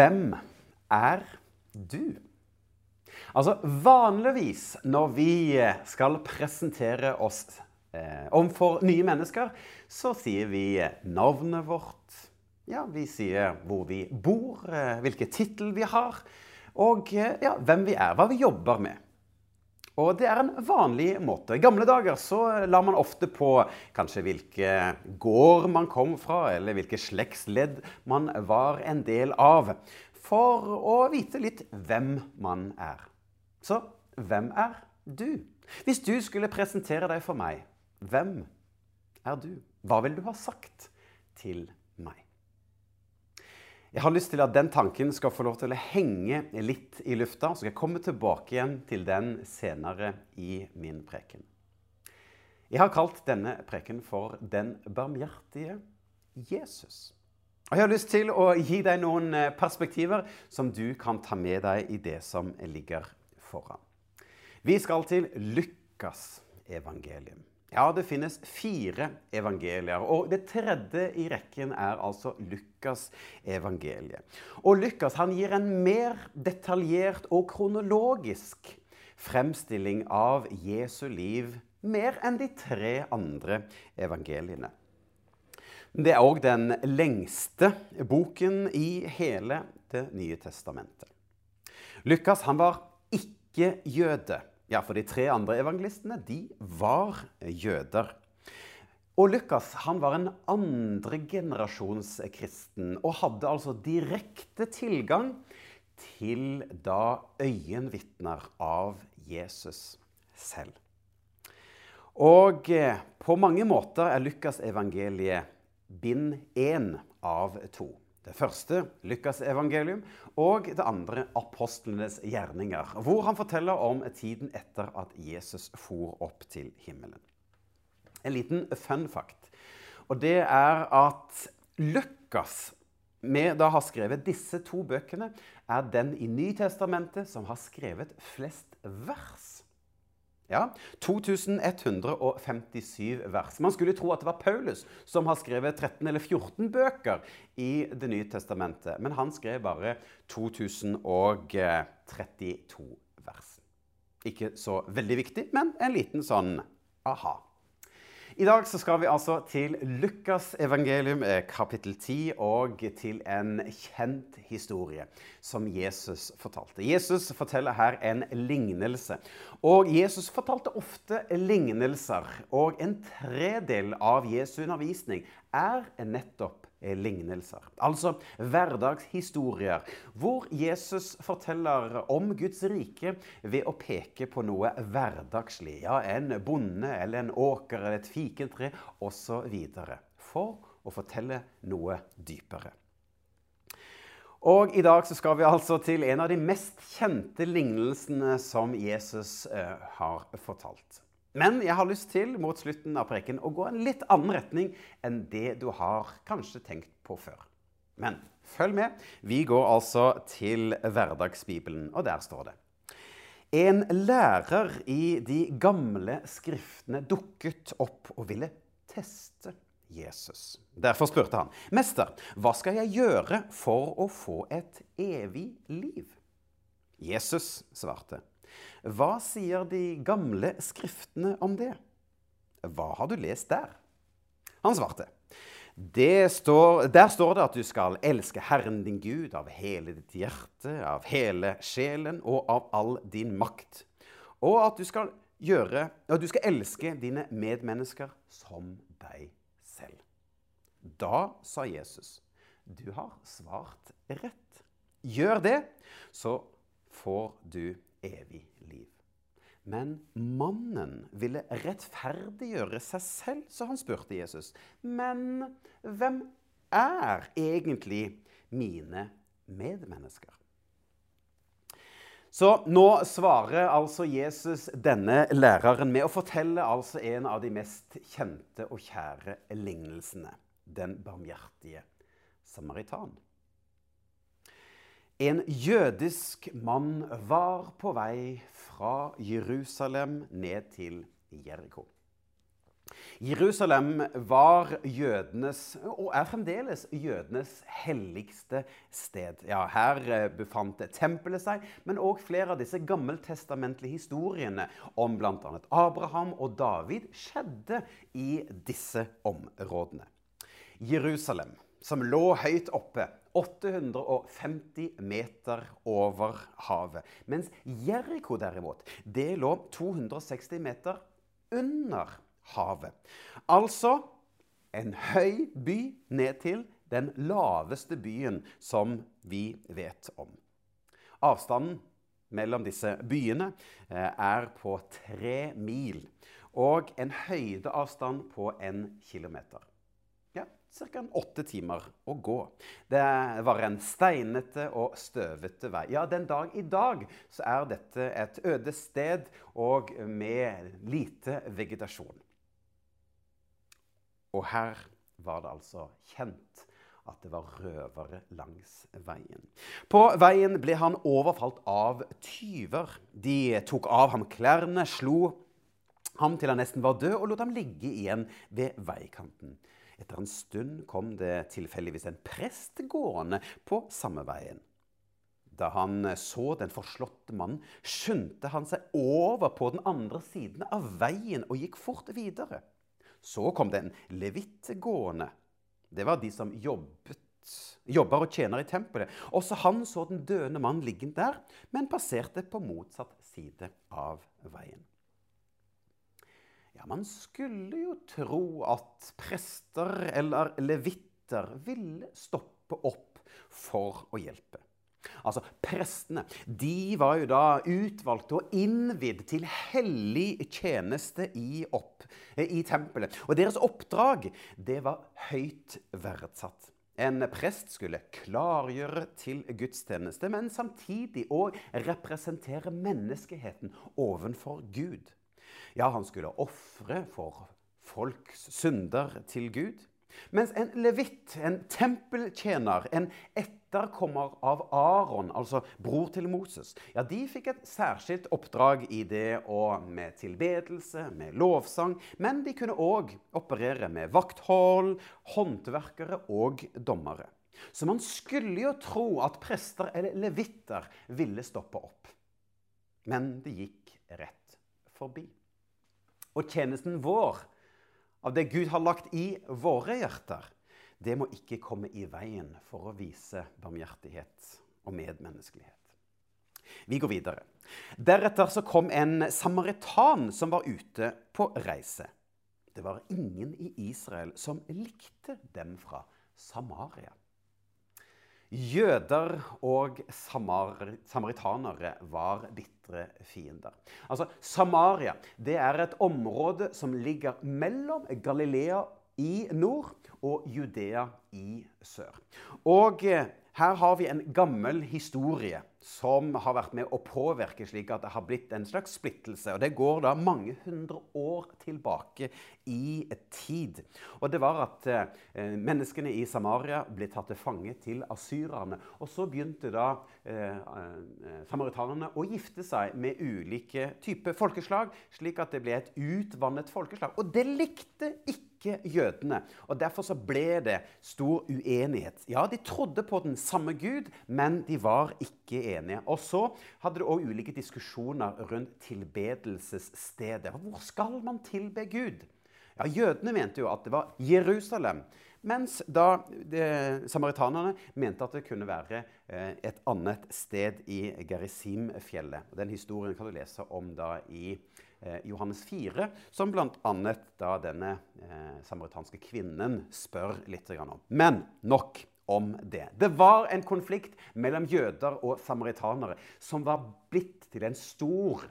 Hvem er du? Altså, Vanligvis når vi skal presentere oss eh, overfor nye mennesker, så sier vi navnet vårt. Ja, vi sier hvor vi bor, eh, hvilken tittel vi har, og eh, ja, hvem vi er, hva vi jobber med. Og det er en vanlig måte. I gamle dager så la man ofte på kanskje hvilke gård man kom fra, eller hvilke slektsledd man var en del av, for å vite litt hvem man er. Så hvem er du? Hvis du skulle presentere deg for meg, hvem er du? Hva vil du ha sagt til meg? Jeg har lyst til at den tanken skal få lov til å henge litt i lufta. Så skal jeg komme tilbake igjen til den senere i min preken. Jeg har kalt denne preken for 'Den barmhjertige Jesus'. Og Jeg har lyst til å gi deg noen eh, perspektiver som du kan ta med deg i det som ligger foran. Vi skal til Lukas evangelium. Ja, det finnes fire evangelier, og det tredje i rekken er altså Lukas evangeliet. Og Lukas han gir en mer detaljert og kronologisk fremstilling av Jesu liv mer enn de tre andre evangeliene. Det er òg den lengste boken i hele Det nye testamentet. Lukas han var ikke jøde. Ja, for de tre andre evangelistene de var jøder. Og Lukas han var en andregenerasjons kristen og hadde altså direkte tilgang til da øyenvitner av Jesus selv. Og eh, på mange måter er Lukas evangeliet bind én av to. Det første Lukas evangelium, og det andre apostlenes gjerninger, hvor han forteller om tiden etter at Jesus for opp til himmelen. En liten fun fact, og det er at Lukas vi da har skrevet disse to bøkene, er den i Nytestamentet som har skrevet flest vers. Ja, 2157 vers. Man skulle tro at det var Paulus som har skrevet 13 eller 14 bøker i Det nye testamentet. Men han skrev bare 2032 vers. Ikke så veldig viktig, men en liten sånn aha. I dag så skal vi altså til Lukas evangelium eh, kapittel 10 og til en kjent historie som Jesus fortalte. Jesus forteller her en lignelse. Og Jesus fortalte ofte lignelser. Og en tredel av Jesu undervisning er nettopp lignelser. Altså hverdagshistorier hvor Jesus forteller om Guds rike ved å peke på noe hverdagslig. Ja, en bonde eller en åker eller et fikentre osv. For å fortelle noe dypere. Og I dag skal vi altså til en av de mest kjente lignelsene som Jesus eh, har fortalt. Men jeg har lyst til mot slutten av preken å gå en litt annen retning enn det du har kanskje tenkt på før. Men følg med. Vi går altså til Hverdagsbibelen, og der står det. En lærer i de gamle skriftene dukket opp og ville teste Jesus. Derfor spurte han, 'Mester, hva skal jeg gjøre for å få et evig liv?' Jesus svarte, hva sier de gamle skriftene om det? Hva har du lest der? Han svarte. Står, der står det at du skal elske Herren din Gud av hele ditt hjerte, av hele sjelen og av all din makt. Og at du skal, gjøre, at du skal elske dine medmennesker som deg selv. Da sa Jesus, du har svart rett. Gjør det, så får du evig liv. Men mannen ville rettferdiggjøre seg selv, så han spurte Jesus. Men hvem er egentlig mine medmennesker? Så nå svarer altså Jesus denne læreren med å fortelle altså en av de mest kjente og kjære lignelsene. Den barmhjertige samaritan. En jødisk mann var på vei fra Jerusalem ned til Jeriko. Jerusalem var jødenes, og er fremdeles jødenes, helligste sted. Ja, Her eh, befant tempelet seg, men òg flere av disse gammeltestamentlige historiene om bl.a. Abraham og David skjedde i disse områdene. Jerusalem, som lå høyt oppe, 850 meter over havet. Mens Jeriko derimot, det lå 260 meter under havet. Altså en høy by ned til den laveste byen som vi vet om. Avstanden mellom disse byene eh, er på tre mil og en høydeavstand på en kilometer. Ca. åtte timer å gå. Det var en steinete og støvete vei. Ja, den dag i dag så er dette et øde sted og med lite vegetasjon. Og her var det altså kjent at det var røvere langs veien. På veien ble han overfalt av tyver. De tok av ham klærne, slo ham til han nesten var død, og lot ham ligge igjen ved veikanten. Etter en stund kom det tilfeldigvis en prest gående på samme veien. Da han så den forslåtte mannen, skyndte han seg over på den andre siden av veien og gikk fort videre. Så kom det en levitt gående. Det var de som jobbet, jobber og tjener i tempelet. Også han så den døende mannen liggende der, men passerte på motsatt side av veien. Ja, Man skulle jo tro at prester eller levitter ville stoppe opp for å hjelpe. Altså, Prestene de var jo da utvalgte og innvidd til hellig tjeneste i, opp, eh, i tempelet. Og deres oppdrag det var høyt verdsatt. En prest skulle klargjøre til gudstjeneste, men samtidig òg representere menneskeheten overfor Gud. Ja, han skulle ofre for folks synder til Gud. Mens en levitt, en tempeltjener, en etterkommer av Aron, altså bror til Moses, ja, de fikk et særskilt oppdrag i det og med tilbedelse, med lovsang, men de kunne òg operere med vakthold, håndverkere og dommere. Så man skulle jo tro at prester eller levitter ville stoppe opp. Men det gikk rett forbi. Og tjenesten vår av det Gud har lagt i våre hjerter, det må ikke komme i veien for å vise barmhjertighet og medmenneskelighet. Vi går videre. Deretter så kom en samaritan som var ute på reise. Det var ingen i Israel som likte dem fra Samaria. Jøder og samar samaritanere var bitre fiender. Altså, Samaria det er et område som ligger mellom Galilea i nord og Judea i sør. Og eh, her har vi en gammel historie som har vært med å påvirke slik at det har blitt en slags splittelse. Og Det går da mange hundre år tilbake i tid. Og det var at eh, menneskene i Samaria ble tatt til fange til asyrerne. Og så begynte da eh, eh samaritanerne å gifte seg med ulike typer folkeslag, slik at det ble et utvannet folkeslag. Og det likte ikke jødene. Og Derfor så ble det stor uenighet. Ja, de trodde på den samme Gud, men de var ikke enige. Og så hadde det òg ulike diskusjoner rundt tilbedelsesstedet. Hvor skal man tilbe Gud? Ja, Jødene mente jo at det var Jerusalem. Mens da de, samaritanerne mente at det kunne være eh, et annet sted i Gerisimfjellet. Den historien kan du lese om da i Eh, Johannes 4, som bl.a. denne eh, samaritanske kvinnen spør litt om. Men nok om det. Det var en konflikt mellom jøder og samaritanere som var blitt til en stor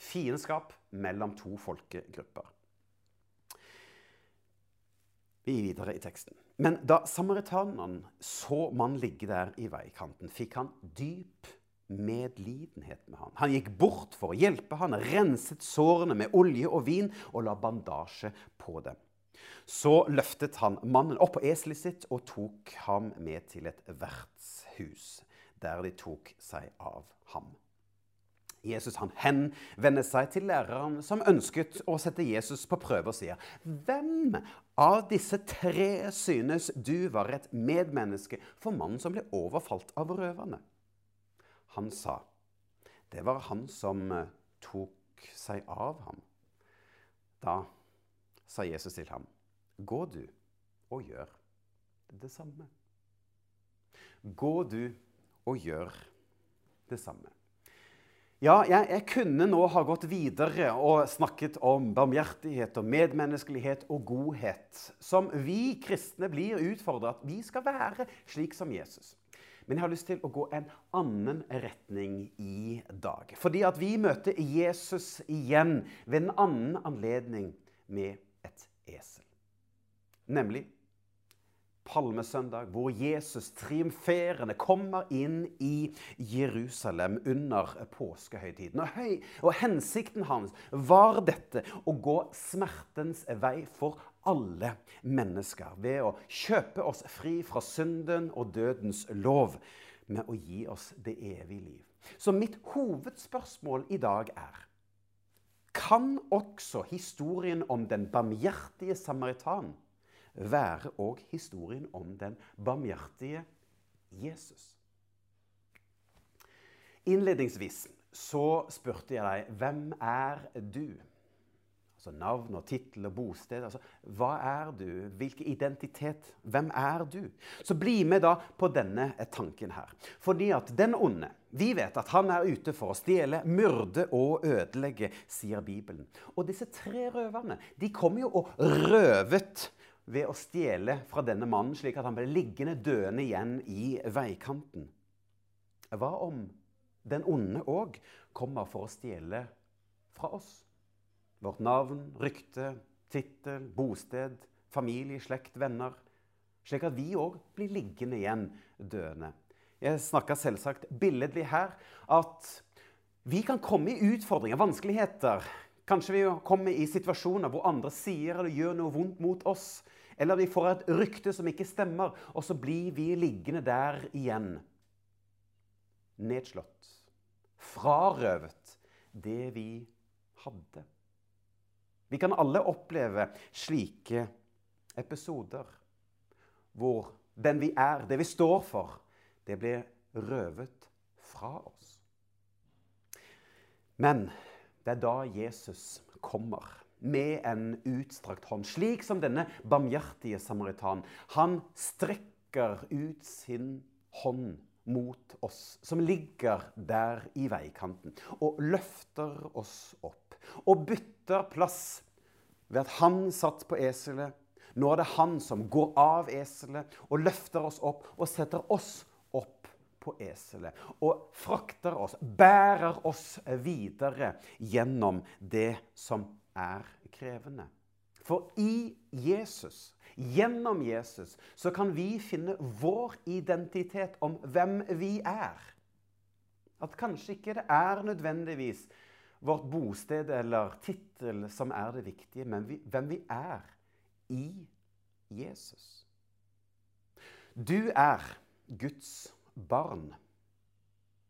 fiendskap mellom to folkegrupper. Vi gir videre i teksten. Men da samaritaneren så mannen ligge der i veikanten, fikk han dyp medlidenhet med han. Han gikk bort for å hjelpe han, renset sårene med olje og vin og la bandasje på dem. Så løftet han mannen opp på eselet sitt og tok ham med til et vertshus, der de tok seg av ham. Jesus han henvender seg til læreren som ønsket å sette Jesus på prøve, og sier, 'Hvem av disse tre synes du var et medmenneske for mannen som ble overfalt av røverne?' Han sa, 'Det var han som eh, tok seg av ham.' Da sa Jesus til ham, 'Gå du og gjør det samme.' Gå du og gjør det samme. Ja, jeg, jeg, kunne nå ha gått videre og snakket om barmhjertighet og medmenneskelighet og godhet, som vi kristne blir utfordret at vi skal være slik som Jesus. Men jeg har lyst til å gå en annen retning i dag. Fordi at vi møter Jesus igjen ved en annen anledning med et esel. Nemlig palmesøndag, hvor Jesus triumferende kommer inn i Jerusalem under påskehøytiden. Og, høy, og hensikten hans var dette å gå smertens vei for alle mennesker ved å kjøpe oss fri fra synden og dødens lov med å gi oss det evige liv. Så mitt hovedspørsmål i dag er Kan også historien om den barmhjertige samaritan være òg historien om den barmhjertige Jesus. Innledningsvis så spurte jeg deg hvem er du? Altså Navn og tittel og bosted. altså Hva er du? Hvilken identitet? Hvem er du? Så bli med da på denne tanken her. Fordi at den onde Vi vet at han er ute for å stjele, myrde og ødelegge, sier Bibelen. Og disse tre røverne de kom jo og røvet ved å stjele fra denne mannen, slik at han ble liggende døende igjen i veikanten. Hva om den onde òg kommer for å stjele fra oss? Vårt navn, rykte, tittel, bosted, familie, slekt, venner. Slik at vi òg blir liggende igjen døende. Jeg snakker selvsagt billedlig her at vi kan komme i utfordringer, vanskeligheter. Kanskje vi kommer i situasjoner hvor andre sier eller gjør noe vondt mot oss. Eller vi får et rykte som ikke stemmer, og så blir vi liggende der igjen. Nedslått. Frarøvet det vi hadde. Vi kan alle oppleve slike episoder hvor den vi er, det vi står for, det blir røvet fra oss. Men det er da Jesus kommer med en utstrakt hånd. Slik som denne barmhjertige samaritan. Han strekker ut sin hånd mot oss som ligger der i veikanten, og løfter oss opp. Og bytter plass ved at han satt på eselet. Nå er det han som går av eselet og løfter oss opp og setter oss opp på eselet. Og frakter oss, bærer oss videre gjennom det som er krevende. For i Jesus, gjennom Jesus, så kan vi finne vår identitet om hvem vi er. At kanskje ikke det er nødvendigvis vårt bosted eller tittel som er det viktige, men vi, hvem vi er i Jesus. Du er Guds barn.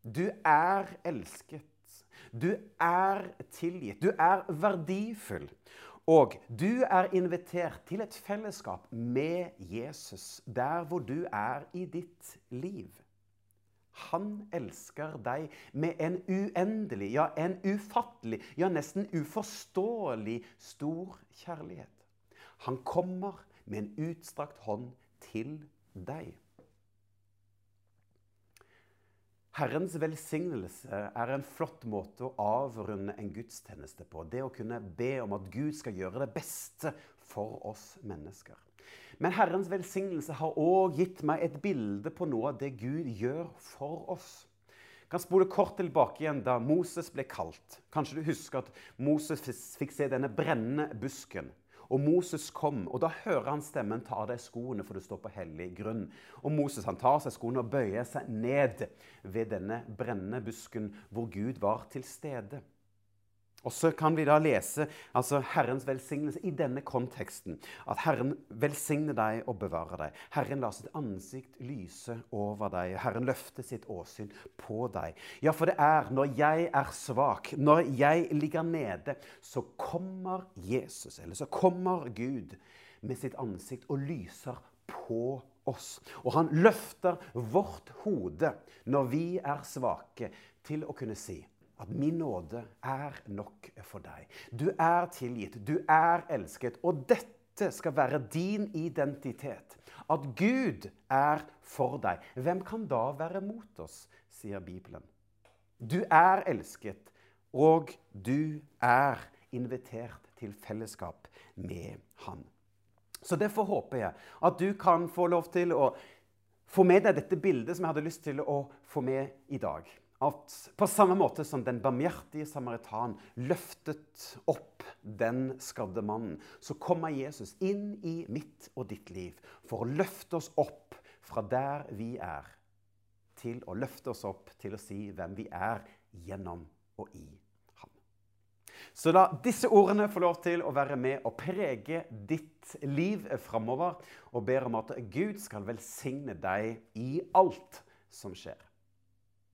Du er elsket. Du er tilgitt. Du er verdifull. Og du er invitert til et fellesskap med Jesus der hvor du er i ditt liv. Han elsker deg med en uendelig, ja, en ufattelig, ja, nesten uforståelig stor kjærlighet. Han kommer med en utstrakt hånd til deg. Herrens velsignelse er en flott måte å avrunde en gudstjeneste på. Det å kunne be om at Gud skal gjøre det beste for oss mennesker. Men Herrens velsignelse har òg gitt meg et bilde på noe av det Gud gjør for oss. Jeg kan spole kort tilbake igjen da Moses ble kalt. Kanskje du husker at Moses fikk se denne brennende busken. Og Moses kom, og da hører han stemmen 'ta av deg skoene, for du står på hellig grunn'. Og Moses han tar seg skoene og bøyer seg ned ved denne brennende busken hvor Gud var til stede. Og så kan vi da lese altså Herrens velsignelse i denne konteksten. At Herren velsigner deg og bevarer deg. Herren lar sitt ansikt lyse over deg. Herren løfter sitt åsyn på deg. Ja, for det er når jeg er svak, når jeg ligger nede, så kommer Jesus, eller så kommer Gud med sitt ansikt og lyser på oss. Og han løfter vårt hode når vi er svake, til å kunne si at min nåde er nok for deg. Du er tilgitt, du er elsket. Og dette skal være din identitet. At Gud er for deg. Hvem kan da være mot oss, sier Bibelen. Du er elsket, og du er invitert til fellesskap med Han. Så Derfor håper jeg at du kan få lov til å få med deg dette bildet som jeg hadde lyst til å få med i dag. At på samme måte som den barmhjertige samaritan løftet opp den skadde mannen, så kommer Jesus inn i mitt og ditt liv for å løfte oss opp fra der vi er, til å løfte oss opp til å si hvem vi er gjennom og i ham. Så la disse ordene få lov til å være med og prege ditt liv framover, og ber om at Gud skal velsigne deg i alt som skjer